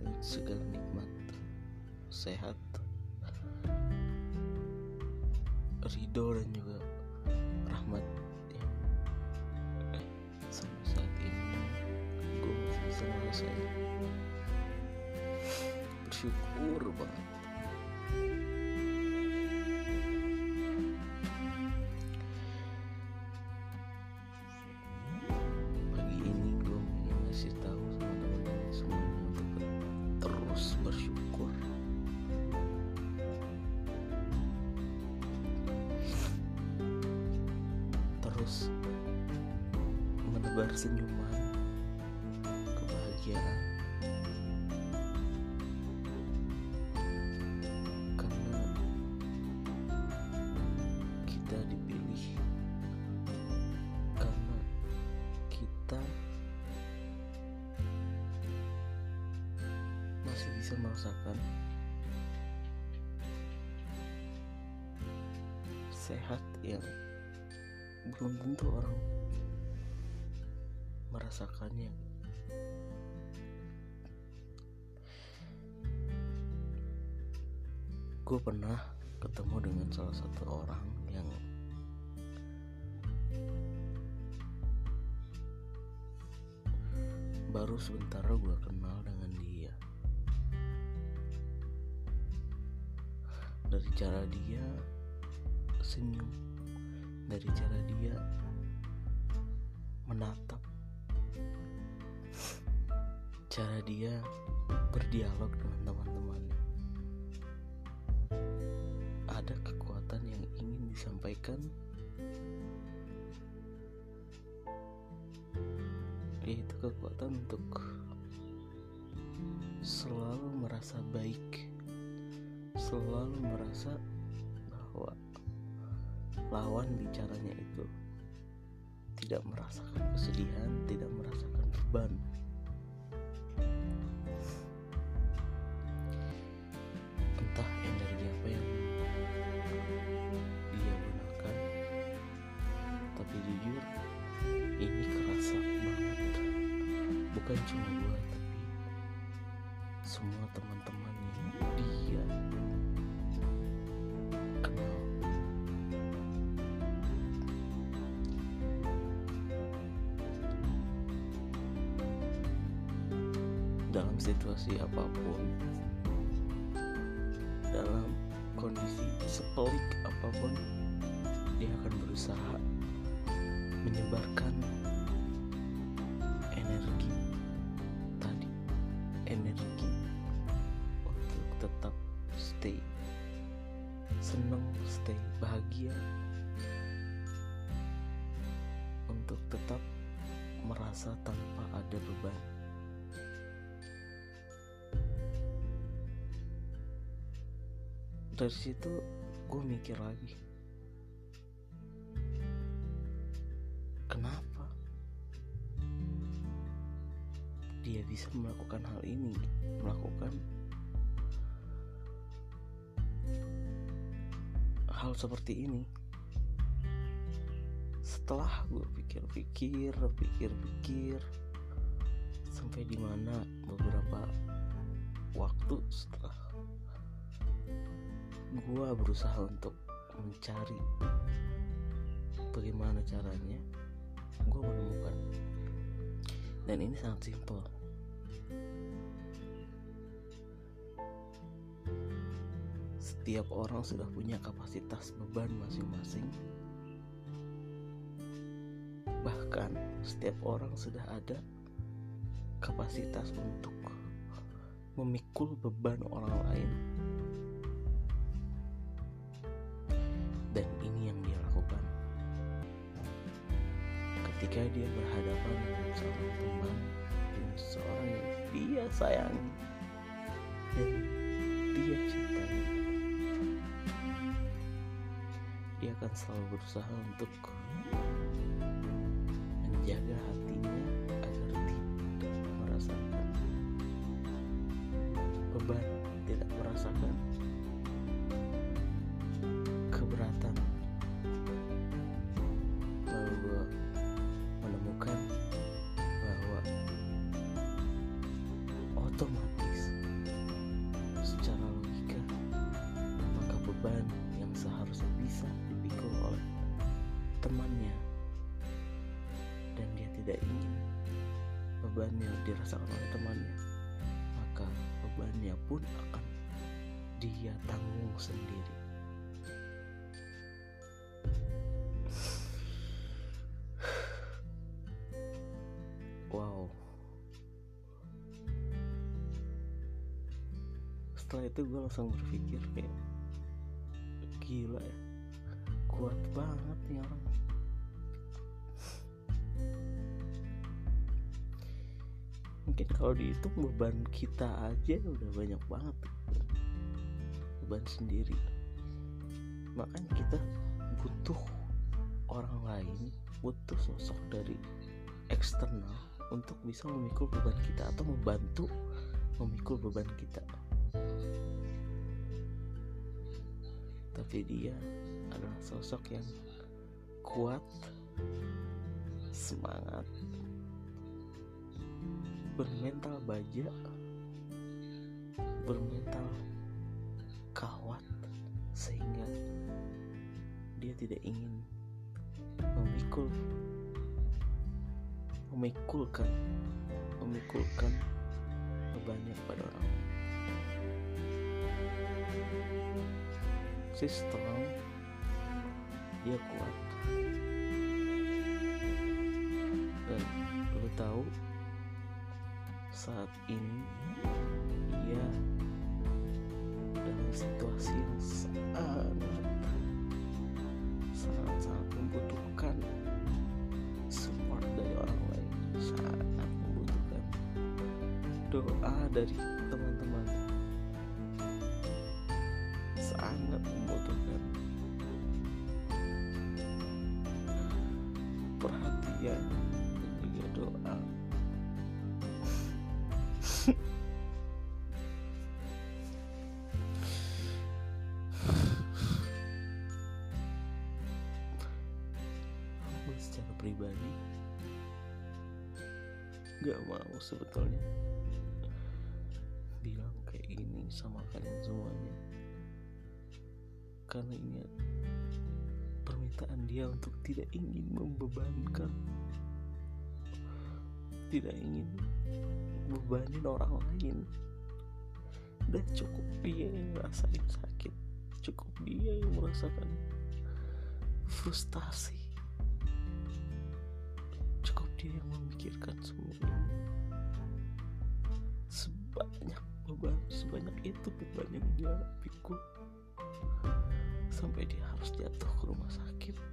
dengan segala nikmat sehat ridho dan juga rahmat. Yang sampai saat ini gue masih bisa bersyukur banget terus menebar senyuman kebahagiaan. Karena kita dipilih karena kita masih bisa merasakan sehat yang belum tentu orang merasakannya. Gue pernah ketemu dengan salah satu orang yang baru sebentar gue kenal dengan dia. Dari cara dia senyum dari cara dia menatap cara dia berdialog dengan teman-temannya. Ada kekuatan yang ingin disampaikan? Yaitu kekuatan untuk selalu merasa baik selalu merasa bahwa lawan bicaranya itu tidak merasakan kesedihan, tidak merasakan beban. Entah energi apa yang dia gunakan, tapi jujur ini kerasa banget. Bukan cuma gua, tapi semua teman-teman dalam situasi apa pun dalam kondisi sepelik apa pun dia akan berusaha menyebarkan energi tadi energi untuk tetap stay senang stay bahagia untuk tetap merasa tanpa ada beban dari situ gue mikir lagi. Kenapa dia bisa melakukan hal ini? Melakukan hal seperti ini. Setelah gue pikir-pikir pikir-pikir sampai di mana beberapa waktu setelah gue berusaha untuk mencari bagaimana caranya gue menemukan. Dan ini sangat simpel. Setiap orang sudah punya kapasitas beban masing-masing. Bahkan setiap orang sudah ada kapasitas untuk memikul beban orang lain dan ini yang dia lakukan. Ketika dia berhadapan dengan seorang teman dengan seseorang yang dia sayangi dan dia cintai. Dia akan selalu berusaha untuk temannya. Dan dia tidak ingin bebannya dirasakan oleh temannya maka bebannya pun akan dia tanggung sendiri. Wow. Setelah itu gue langsung berpikir kayak gila ya kuat banget nih orang. Mungkin kalau dihitung beban kita aja udah banyak banget. Beban sendiri. Makanya kita butuh orang lain butuh sosok dari eksternal untuk bisa memikul beban kita atau membantu memikul beban kita tapi dia adalah sosok yang kuat semangat bermental baja bermental kawat sehingga dia tidak ingin memikul memikulkan memikulkan bebannya kepada orang strong. Dia kuat. Dan lo tahu saat ini dia dalam situasi yang sangat sangat sangat membutuhkan support dari orang lain. Sangat membutuhkan doa dari aku secara pribadi gak mau sebetulnya bilang kayak gini sama kalian semuanya. Karena ini permintaan dia untuk tidak ingin membebankan tidak ingin bebanin orang lain. Dan cukup dia yang ngerasain sakit. Cukup dia yang merasakan frustasi. Cukup dia yang memikirkan semua ini. Sebanyak beban sebanyak itu beban yang dia pikul sampai dia harus jatuh ke rumah sakit